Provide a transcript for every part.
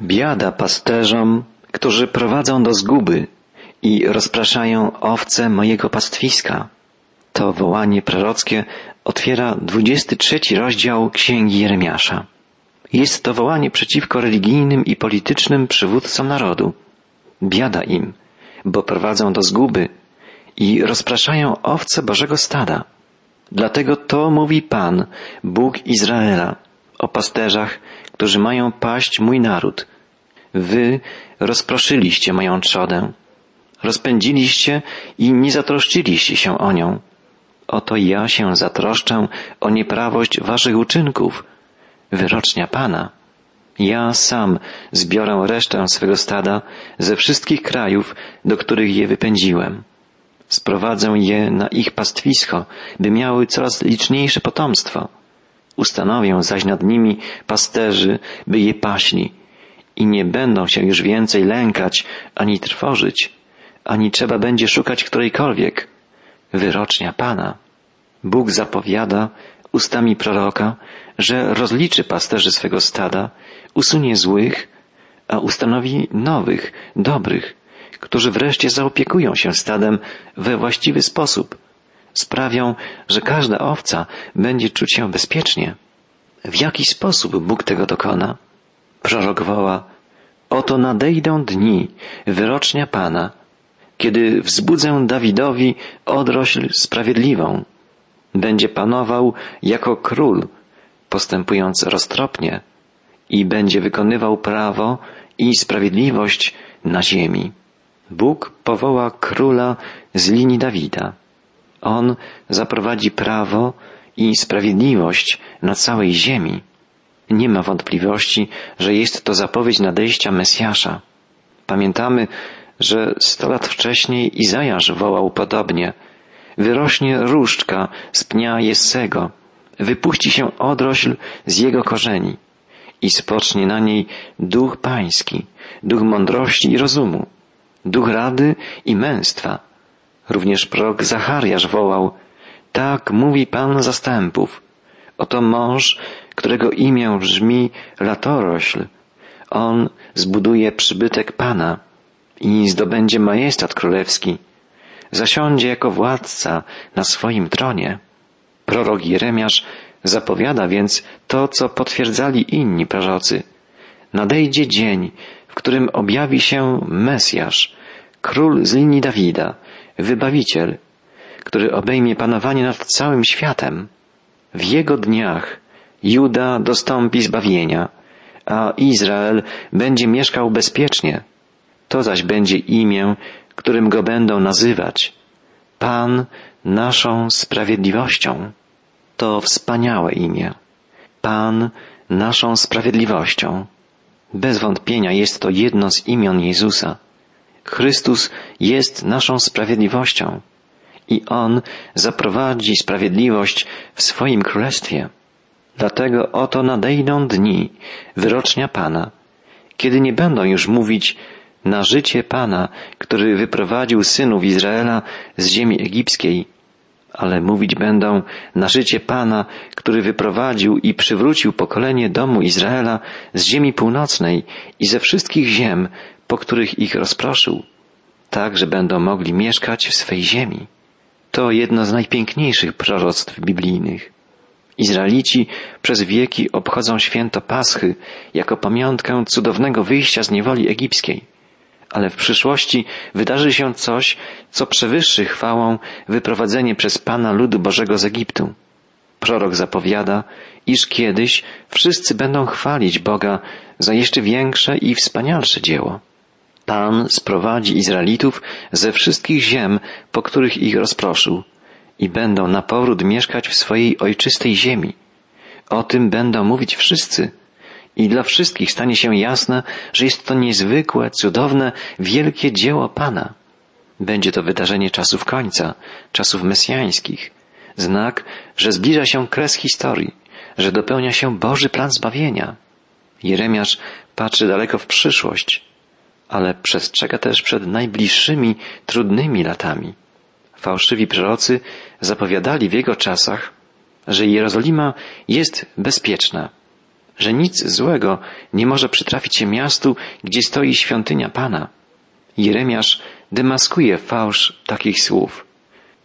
Biada pasterzom, którzy prowadzą do zguby i rozpraszają owce mojego pastwiska. To wołanie prorockie otwiera 23 rozdział Księgi Jeremiasza. Jest to wołanie przeciwko religijnym i politycznym przywódcom narodu. Biada im, bo prowadzą do zguby i rozpraszają owce Bożego stada. Dlatego to mówi Pan, Bóg Izraela, o pasterzach, którzy mają paść mój naród. Wy rozproszyliście moją trzodę, rozpędziliście i nie zatroszczyliście się o nią. Oto ja się zatroszczę o nieprawość waszych uczynków, wyrocznia Pana. Ja sam zbiorę resztę swego stada ze wszystkich krajów, do których je wypędziłem. Sprowadzę je na ich pastwisko, by miały coraz liczniejsze potomstwo. Ustanowię zaś nad nimi pasterzy, by je paśli i nie będą się już więcej lękać ani trwożyć, ani trzeba będzie szukać którejkolwiek. Wyrocznia Pana. Bóg zapowiada ustami proroka, że rozliczy pasterzy swego stada, usunie złych, a ustanowi nowych, dobrych, którzy wreszcie zaopiekują się stadem we właściwy sposób. Sprawią, że każda owca będzie czuć się bezpiecznie. W jaki sposób Bóg tego dokona? Prorok woła, oto nadejdą dni, wyrocznia Pana, kiedy wzbudzę Dawidowi odrośl sprawiedliwą. Będzie panował jako król, postępując roztropnie i będzie wykonywał prawo i sprawiedliwość na ziemi. Bóg powoła króla z linii Dawida. On zaprowadzi prawo i sprawiedliwość na całej ziemi. Nie ma wątpliwości, że jest to zapowiedź nadejścia Mesjasza. Pamiętamy, że sto lat wcześniej Izajasz wołał podobnie. Wyrośnie różdżka z pnia Jessego, wypuści się odrośl z jego korzeni i spocznie na niej duch pański, duch mądrości i rozumu, duch rady i męstwa. Również prorok Zachariasz wołał, tak mówi Pan zastępów. Oto mąż, którego imię brzmi Latorośl. On zbuduje przybytek Pana i zdobędzie majestat królewski. Zasiądzie jako władca na swoim tronie. Prorok Jeremiasz zapowiada więc to, co potwierdzali inni prorocy. Nadejdzie dzień, w którym objawi się Mesjasz, król z linii Dawida, wybawiciel, który obejmie panowanie nad całym światem. W jego dniach Juda dostąpi zbawienia, a Izrael będzie mieszkał bezpiecznie. To zaś będzie imię, którym go będą nazywać. Pan naszą sprawiedliwością. To wspaniałe imię. Pan naszą sprawiedliwością. Bez wątpienia jest to jedno z imion Jezusa. Chrystus jest naszą sprawiedliwością i On zaprowadzi sprawiedliwość w swoim królestwie. Dlatego oto nadejdą dni, wyrocznia Pana, kiedy nie będą już mówić na życie Pana, który wyprowadził synów Izraela z ziemi egipskiej, ale mówić będą na życie Pana, który wyprowadził i przywrócił pokolenie domu Izraela z ziemi północnej i ze wszystkich ziem, po których ich rozproszył, tak, że będą mogli mieszkać w swej ziemi. To jedno z najpiękniejszych proroctw biblijnych. Izraelici przez wieki obchodzą święto Paschy jako pamiątkę cudownego wyjścia z niewoli egipskiej. Ale w przyszłości wydarzy się coś, co przewyższy chwałą wyprowadzenie przez Pana ludu Bożego z Egiptu. Prorok zapowiada, iż kiedyś wszyscy będą chwalić Boga za jeszcze większe i wspanialsze dzieło. Pan sprowadzi Izraelitów ze wszystkich ziem, po których ich rozproszył i będą na powrót mieszkać w swojej ojczystej ziemi. O tym będą mówić wszyscy i dla wszystkich stanie się jasne, że jest to niezwykłe, cudowne, wielkie dzieło Pana. Będzie to wydarzenie czasów końca, czasów mesjańskich, znak, że zbliża się kres historii, że dopełnia się Boży plan zbawienia. Jeremiasz patrzy daleko w przyszłość, ale przestrzega też przed najbliższymi, trudnymi latami. Fałszywi prorocy zapowiadali w jego czasach, że Jerozolima jest bezpieczna, że nic złego nie może przytrafić się miastu, gdzie stoi świątynia Pana. Jeremiasz demaskuje fałsz takich słów,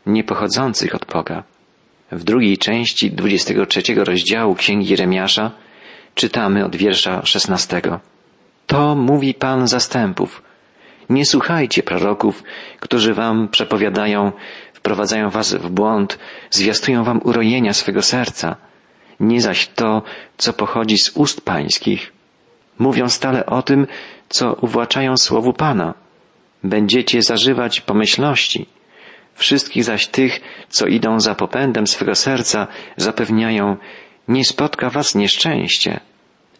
nie pochodzących od Boga. W drugiej części 23 rozdziału Księgi Jeremiasza czytamy od wiersza 16. To mówi Pan zastępów. Nie słuchajcie proroków, którzy wam przepowiadają, wprowadzają was w błąd, zwiastują wam urojenia swego serca. Nie zaś to, co pochodzi z ust pańskich. Mówią stale o tym, co uwłaczają słowu Pana. Będziecie zażywać pomyślności. Wszystkich zaś tych, co idą za popędem swego serca, zapewniają, nie spotka was nieszczęście.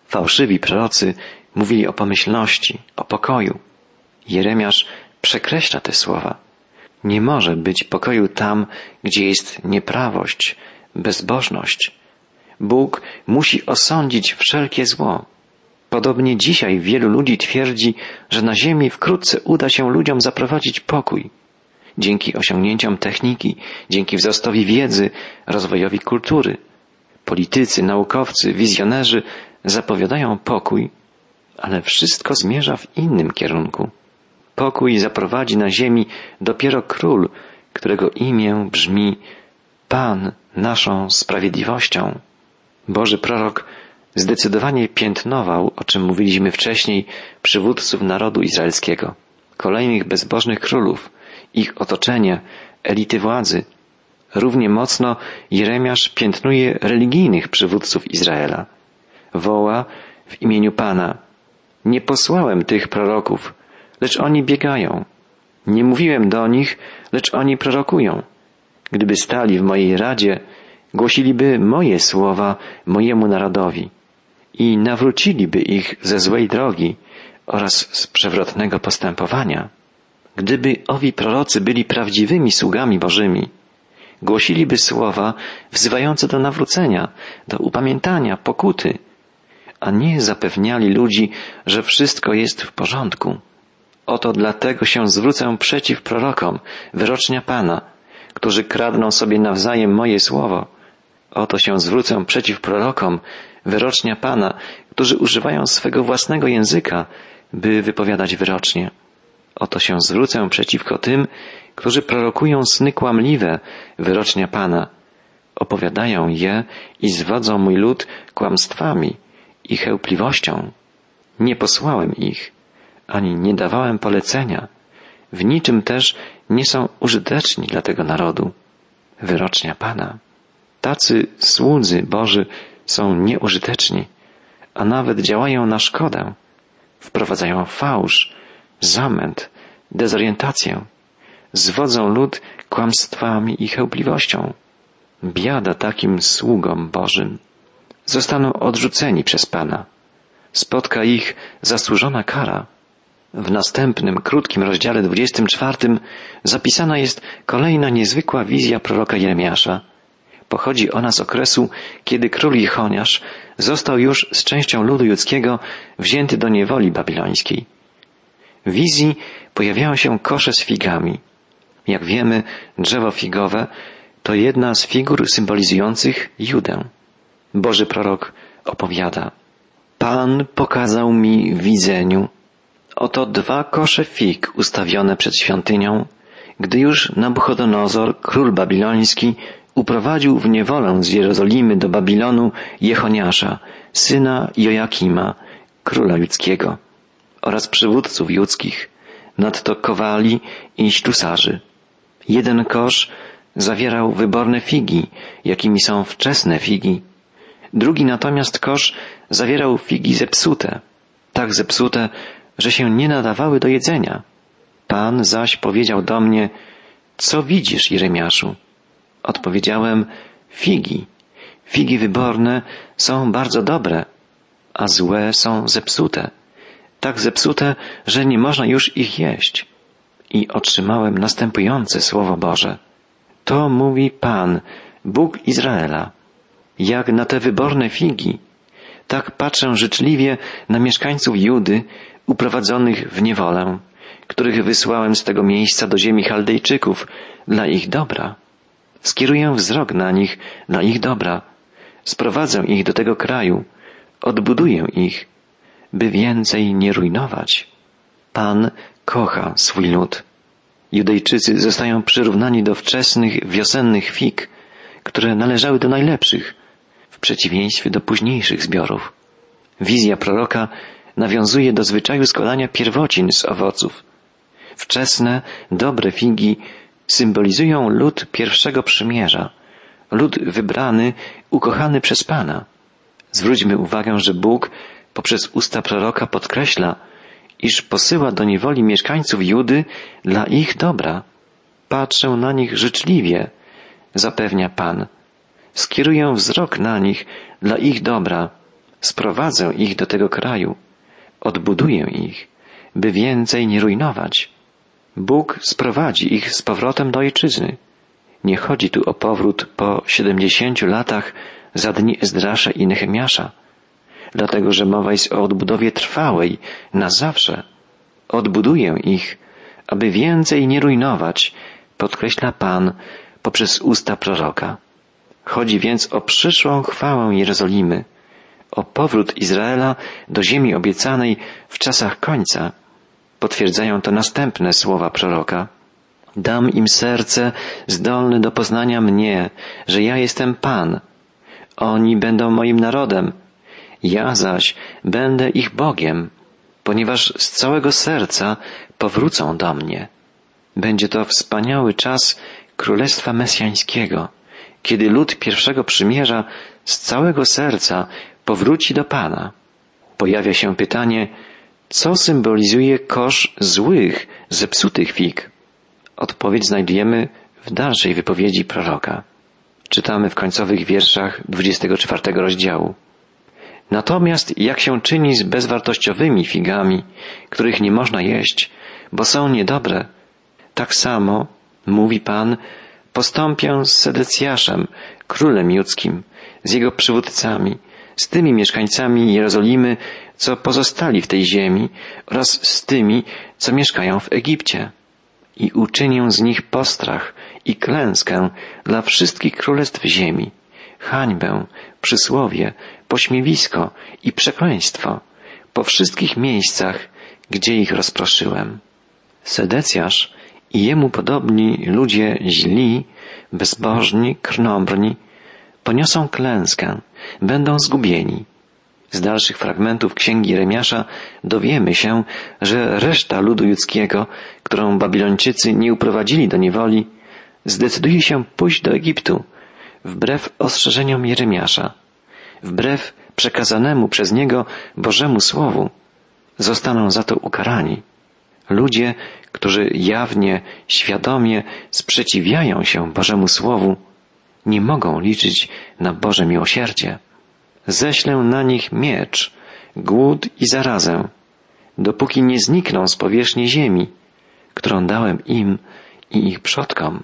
Fałszywi prorocy mówili o pomyślności, o pokoju. Jeremiasz przekreśla te słowa. Nie może być pokoju tam, gdzie jest nieprawość, bezbożność. Bóg musi osądzić wszelkie zło. Podobnie dzisiaj wielu ludzi twierdzi, że na ziemi wkrótce uda się ludziom zaprowadzić pokój. Dzięki osiągnięciom techniki, dzięki wzrostowi wiedzy, rozwojowi kultury. Politycy, naukowcy, wizjonerzy zapowiadają pokój, ale wszystko zmierza w innym kierunku. Pokój zaprowadzi na ziemi dopiero król, którego imię brzmi Pan naszą sprawiedliwością. Boży prorok zdecydowanie piętnował, o czym mówiliśmy wcześniej, przywódców narodu izraelskiego, kolejnych bezbożnych królów, ich otoczenie, elity władzy. Równie mocno Jeremiasz piętnuje religijnych przywódców Izraela. Woła w imieniu Pana. Nie posłałem tych proroków, lecz oni biegają. Nie mówiłem do nich, lecz oni prorokują. Gdyby stali w mojej radzie, głosiliby moje słowa mojemu narodowi i nawróciliby ich ze złej drogi oraz z przewrotnego postępowania. Gdyby owi prorocy byli prawdziwymi sługami Bożymi, głosiliby słowa wzywające do nawrócenia, do upamiętania, pokuty, a nie zapewniali ludzi, że wszystko jest w porządku. Oto dlatego się zwrócę przeciw prorokom, wyrocznia Pana, którzy kradną sobie nawzajem moje słowo. Oto się zwrócę przeciw prorokom, wyrocznia Pana, którzy używają swego własnego języka, by wypowiadać wyrocznie. Oto się zwrócę przeciwko tym, którzy prorokują sny kłamliwe, wyrocznia Pana. Opowiadają je i zwodzą mój lud kłamstwami i chełpliwością. Nie posłałem ich, ani nie dawałem polecenia. W niczym też nie są użyteczni dla tego narodu. Wyrocznia Pana. Tacy słudzy Boży są nieużyteczni, a nawet działają na szkodę. Wprowadzają fałsz, zamęt, dezorientację. Zwodzą lud kłamstwami i chełpliwością. Biada takim sługom Bożym. Zostaną odrzuceni przez Pana. Spotka ich zasłużona kara. W następnym, krótkim rozdziale 24 zapisana jest kolejna niezwykła wizja proroka Jeremiasza. Pochodzi ona z okresu, kiedy król Jechoniasz został już z częścią ludu judzkiego wzięty do niewoli babilońskiej. W wizji pojawiają się kosze z figami. Jak wiemy, drzewo figowe to jedna z figur symbolizujących Judę. Boży prorok opowiada. Pan pokazał mi w widzeniu Oto dwa kosze fig ustawione przed świątynią, gdy już Nabuchodonozor, król babiloński, uprowadził w niewolę z Jerozolimy do Babilonu Jechoniasza, syna Jojakima, króla judzkiego, oraz przywódców judzkich, nadto kowali i ślusarzy. Jeden kosz zawierał wyborne figi, jakimi są wczesne figi. Drugi natomiast kosz zawierał figi zepsute, tak zepsute, że się nie nadawały do jedzenia. Pan zaś powiedział do mnie, co widzisz, Jeremiaszu? Odpowiedziałem, figi. Figi wyborne są bardzo dobre, a złe są zepsute. Tak zepsute, że nie można już ich jeść. I otrzymałem następujące słowo Boże. To mówi Pan, Bóg Izraela. Jak na te wyborne figi, tak patrzę życzliwie na mieszkańców Judy, uprowadzonych w niewolę, których wysłałem z tego miejsca do ziemi Chaldejczyków dla ich dobra. Skieruję wzrok na nich dla ich dobra. Sprowadzę ich do tego kraju, odbuduję ich, by więcej nie rujnować. Pan kocha swój lud. Judejczycy zostają przyrównani do wczesnych wiosennych fig, które należały do najlepszych, w przeciwieństwie do późniejszych zbiorów. Wizja proroka nawiązuje do zwyczaju składania pierwocin z owoców. Wczesne, dobre figi symbolizują lud pierwszego przymierza, lud wybrany, ukochany przez Pana. Zwróćmy uwagę, że Bóg poprzez usta proroka podkreśla, iż posyła do niewoli mieszkańców Judy dla ich dobra. Patrzę na nich życzliwie, zapewnia Pan. Skieruję wzrok na nich dla ich dobra. Sprowadzę ich do tego kraju. Odbuduję ich, by więcej nie rujnować. Bóg sprowadzi ich z powrotem do ojczyzny. Nie chodzi tu o powrót po siedemdziesięciu latach za dni Ezdrasza i Nehemiasza, dlatego że mowa jest o odbudowie trwałej, na zawsze. Odbuduję ich, aby więcej nie rujnować, podkreśla Pan poprzez usta proroka. Chodzi więc o przyszłą chwałę Jerozolimy, o powrót Izraela do ziemi obiecanej w czasach końca. Potwierdzają to następne słowa proroka. Dam im serce zdolne do poznania mnie, że ja jestem Pan. Oni będą moim narodem, ja zaś będę ich Bogiem, ponieważ z całego serca powrócą do mnie. Będzie to wspaniały czas Królestwa Mesjańskiego, kiedy lud pierwszego przymierza z całego serca powróci do Pana. Pojawia się pytanie, co symbolizuje kosz złych, zepsutych fig? Odpowiedź znajdujemy w dalszej wypowiedzi proroka. Czytamy w końcowych wierszach 24 rozdziału. Natomiast jak się czyni z bezwartościowymi figami, których nie można jeść, bo są niedobre, tak samo, mówi Pan, postąpię z Sedecjaszem, królem judzkim, z jego przywódcami, z tymi mieszkańcami Jerozolimy, co pozostali w tej ziemi oraz z tymi, co mieszkają w Egipcie. I uczynię z nich postrach i klęskę dla wszystkich królestw ziemi, hańbę, przysłowie, pośmiewisko i przekleństwo po wszystkich miejscach, gdzie ich rozproszyłem. Sedecjasz i jemu podobni ludzie źli, bezbożni, krnobrni, poniosą klęskę, będą zgubieni. Z dalszych fragmentów księgi Remiasza dowiemy się, że reszta ludu judzkiego, którą Babilończycy nie uprowadzili do niewoli, zdecyduje się pójść do Egiptu, wbrew ostrzeżeniom Jeremiasza, wbrew przekazanemu przez niego Bożemu Słowu, zostaną za to ukarani. Ludzie, którzy jawnie, świadomie sprzeciwiają się Bożemu Słowu, nie mogą liczyć na Boże miłosierdzie. Ześlę na nich miecz, głód i zarazę, dopóki nie znikną z powierzchni ziemi, którą dałem im i ich przodkom.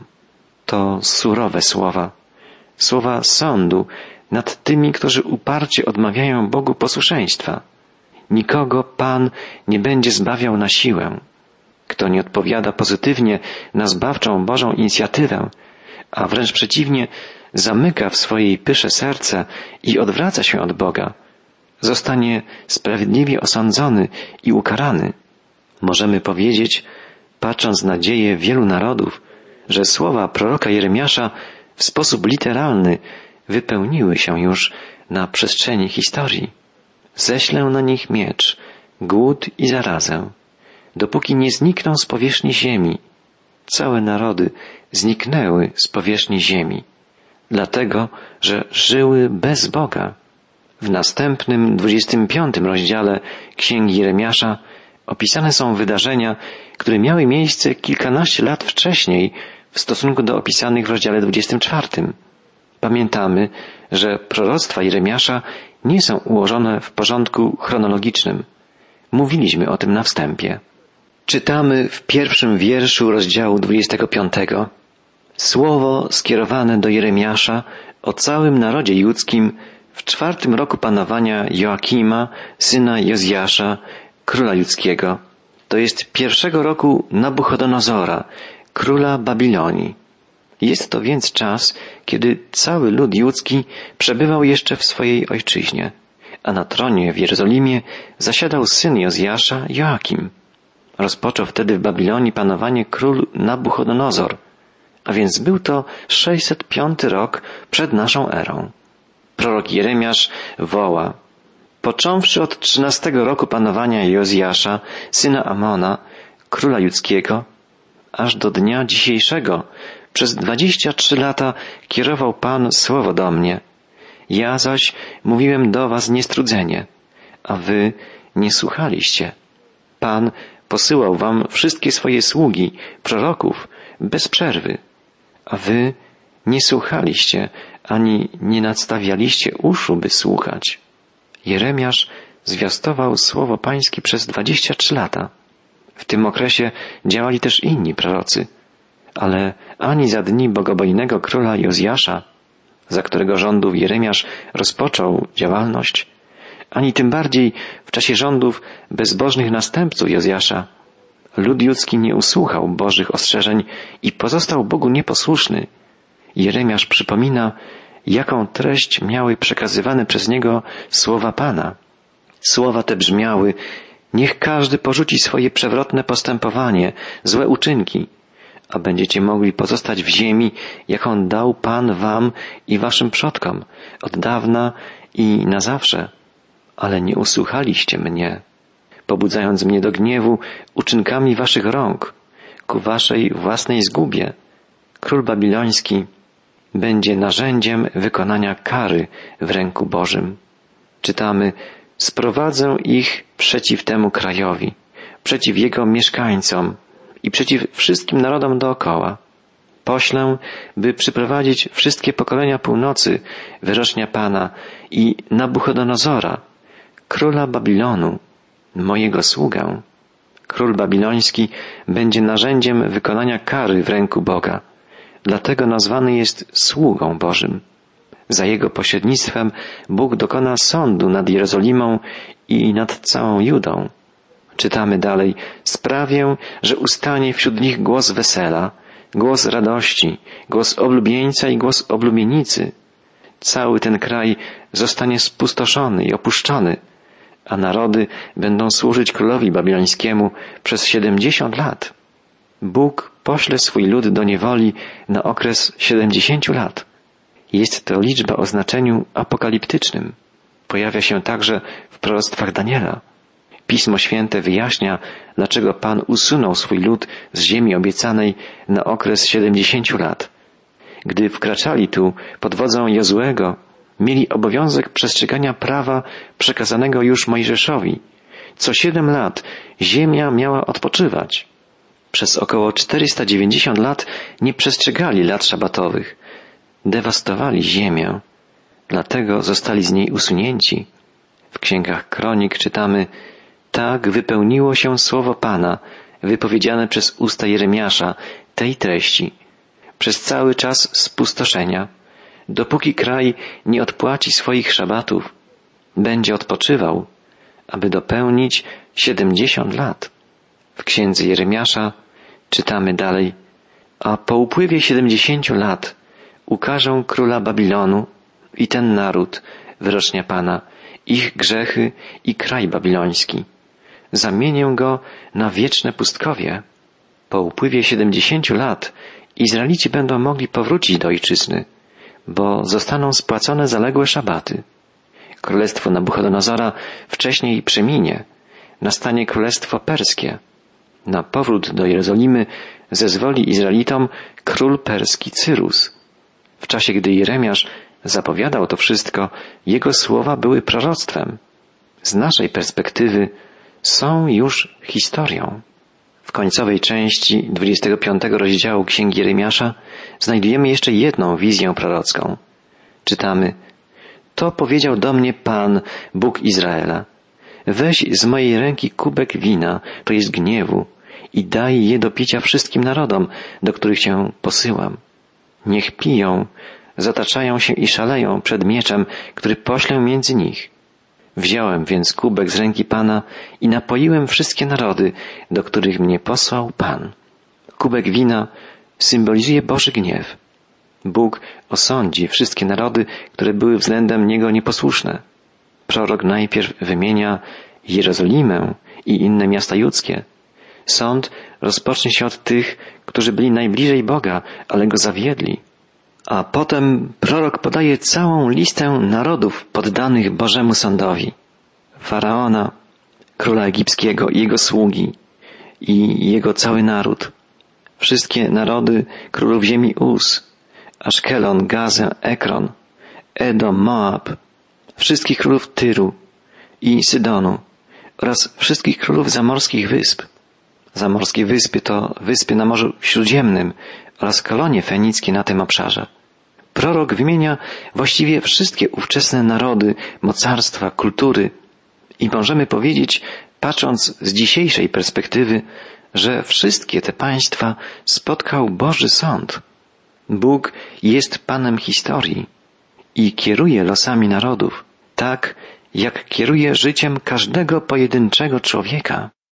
To surowe słowa, słowa sądu nad tymi, którzy uparcie odmawiają Bogu posłuszeństwa. Nikogo Pan nie będzie zbawiał na siłę. Kto nie odpowiada pozytywnie na zbawczą Bożą inicjatywę, a wręcz przeciwnie, zamyka w swojej pysze serce i odwraca się od Boga, zostanie sprawiedliwie osądzony i ukarany. Możemy powiedzieć, patrząc na dzieje wielu narodów, że słowa proroka Jeremiasza w sposób literalny wypełniły się już na przestrzeni historii. Ześlę na nich miecz, głód i zarazę, dopóki nie znikną z powierzchni ziemi. Całe narody zniknęły z powierzchni ziemi, dlatego, że żyły bez Boga. W następnym, 25 rozdziale Księgi Jeremiasza opisane są wydarzenia, które miały miejsce kilkanaście lat wcześniej w stosunku do opisanych w rozdziale 24. Pamiętamy, że proroctwa Jeremiasza nie są ułożone w porządku chronologicznym. Mówiliśmy o tym na wstępie. Czytamy w pierwszym wierszu rozdziału 25 słowo skierowane do Jeremiasza o całym narodzie judzkim w czwartym roku panowania Joakima, syna Jozjasza, króla judzkiego. To jest pierwszego roku Nabuchodonozora, króla Babilonii. Jest to więc czas, kiedy cały lud judzki przebywał jeszcze w swojej ojczyźnie, a na tronie w Jerozolimie zasiadał syn Jozjasza, Joakim. Rozpoczął wtedy w Babilonii panowanie król Nabuchodonozor, a więc był to 605 rok przed naszą erą. Prorok Jeremiasz woła, począwszy od trzynastego roku panowania Jozjasza, syna Amona, króla judzkiego, aż do dnia dzisiejszego, przez dwadzieścia trzy lata kierował Pan słowo do mnie. Ja zaś mówiłem do was niestrudzenie, a wy nie słuchaliście. Pan posyłał wam wszystkie swoje sługi, proroków, bez przerwy, a wy nie słuchaliście, ani nie nadstawialiście uszu, by słuchać. Jeremiasz zwiastował słowo pańskie przez dwadzieścia trzy lata. W tym okresie działali też inni prorocy, ale ani za dni bogobojnego króla Jozjasza, za którego rządów Jeremiasz rozpoczął działalność, ani tym bardziej w czasie rządów bezbożnych następców Jozjasza, lud judzki nie usłuchał Bożych ostrzeżeń i pozostał Bogu nieposłuszny. Jeremiasz przypomina, jaką treść miały przekazywane przez niego słowa Pana. Słowa te brzmiały, niech każdy porzuci swoje przewrotne postępowanie, złe uczynki, a będziecie mogli pozostać w ziemi, jaką dał Pan wam i waszym przodkom od dawna i na zawsze. Ale nie usłuchaliście mnie, pobudzając mnie do gniewu uczynkami waszych rąk, ku waszej własnej zgubie. Król babiloński będzie narzędziem wykonania kary w ręku Bożym. Czytamy, sprowadzę ich przeciw temu krajowi, przeciw jego mieszkańcom i przeciw wszystkim narodom dookoła. Poślę, by przyprowadzić wszystkie pokolenia północy, wyrocznia Pana i Nabuchodonozora, króla Babilonu, mojego sługę. Król babiloński będzie narzędziem wykonania kary w ręku Boga. Dlatego nazwany jest sługą Bożym. Za jego pośrednictwem Bóg dokona sądu nad Jerozolimą i nad całą Judą. Czytamy dalej, sprawię, że ustanie wśród nich głos wesela, głos radości, głos oblubieńca i głos oblubienicy. Cały ten kraj zostanie spustoszony i opuszczony, a narody będą służyć królowi babilońskiemu przez siedemdziesiąt lat. Bóg pośle swój lud do niewoli na okres siedemdziesięciu lat. Jest to liczba o znaczeniu apokaliptycznym. Pojawia się także w proroctwach Daniela. Pismo Święte wyjaśnia, dlaczego Pan usunął swój lud z ziemi obiecanej na okres siedemdziesięciu lat. Gdy wkraczali tu pod wodzą Jozłego, mieli obowiązek przestrzegania prawa przekazanego już Mojżeszowi. Co siedem lat ziemia miała odpoczywać. Przez około 490 lat nie przestrzegali lat szabatowych. Dewastowali ziemię. Dlatego zostali z niej usunięci. W księgach kronik czytamy tak wypełniło się słowo Pana, wypowiedziane przez usta Jeremiasza, tej treści. Przez cały czas spustoszenia, dopóki kraj nie odpłaci swoich szabatów, będzie odpoczywał, aby dopełnić siedemdziesiąt lat. W księdze Jeremiasza czytamy dalej, a po upływie siedemdziesięciu lat ukażę króla Babilonu i ten naród, wyrocznia Pana, ich grzechy i kraj babiloński zamienię go na wieczne pustkowie. Po upływie siedemdziesięciu lat Izraelici będą mogli powrócić do ojczyzny, bo zostaną spłacone zaległe szabaty. Królestwo Nabuchodonozora wcześniej przeminie, nastanie królestwo perskie. Na powrót do Jerozolimy zezwoli Izraelitom król perski Cyrus. W czasie, gdy Jeremiasz zapowiadał to wszystko, jego słowa były proroctwem. Z naszej perspektywy są już historią. Końcowej części 25 rozdziału Księgi Jeremiasza znajdujemy jeszcze jedną wizję prorocką. Czytamy To powiedział do mnie Pan, Bóg Izraela. Weź z mojej ręki kubek wina, to jest gniewu, i daj je do picia wszystkim narodom, do których cię posyłam. Niech piją, zataczają się i szaleją przed mieczem, który poślę między nich. Wziąłem więc kubek z ręki Pana i napoiłem wszystkie narody, do których mnie posłał Pan. Kubek wina symbolizuje Boży gniew. Bóg osądzi wszystkie narody, które były względem Niego nieposłuszne. Prorok najpierw wymienia Jerozolimę i inne miasta judzkie. Sąd rozpocznie się od tych, którzy byli najbliżej Boga, ale go zawiedli. A potem prorok podaje całą listę narodów poddanych Bożemu sądowi. Faraona, króla egipskiego i jego sługi i jego cały naród. Wszystkie narody królów ziemi Uz, Aszkelon, Gazę, Ekron, Edom, Moab, wszystkich królów Tyru i Sydonu oraz wszystkich królów zamorskich wysp. Zamorskie wyspy to wyspy na Morzu Śródziemnym oraz kolonie fenickie na tym obszarze. Prorok wymienia właściwie wszystkie ówczesne narody, mocarstwa, kultury i możemy powiedzieć, patrząc z dzisiejszej perspektywy, że wszystkie te państwa spotkał Boży Sąd. Bóg jest Panem historii i kieruje losami narodów, tak jak kieruje życiem każdego pojedynczego człowieka.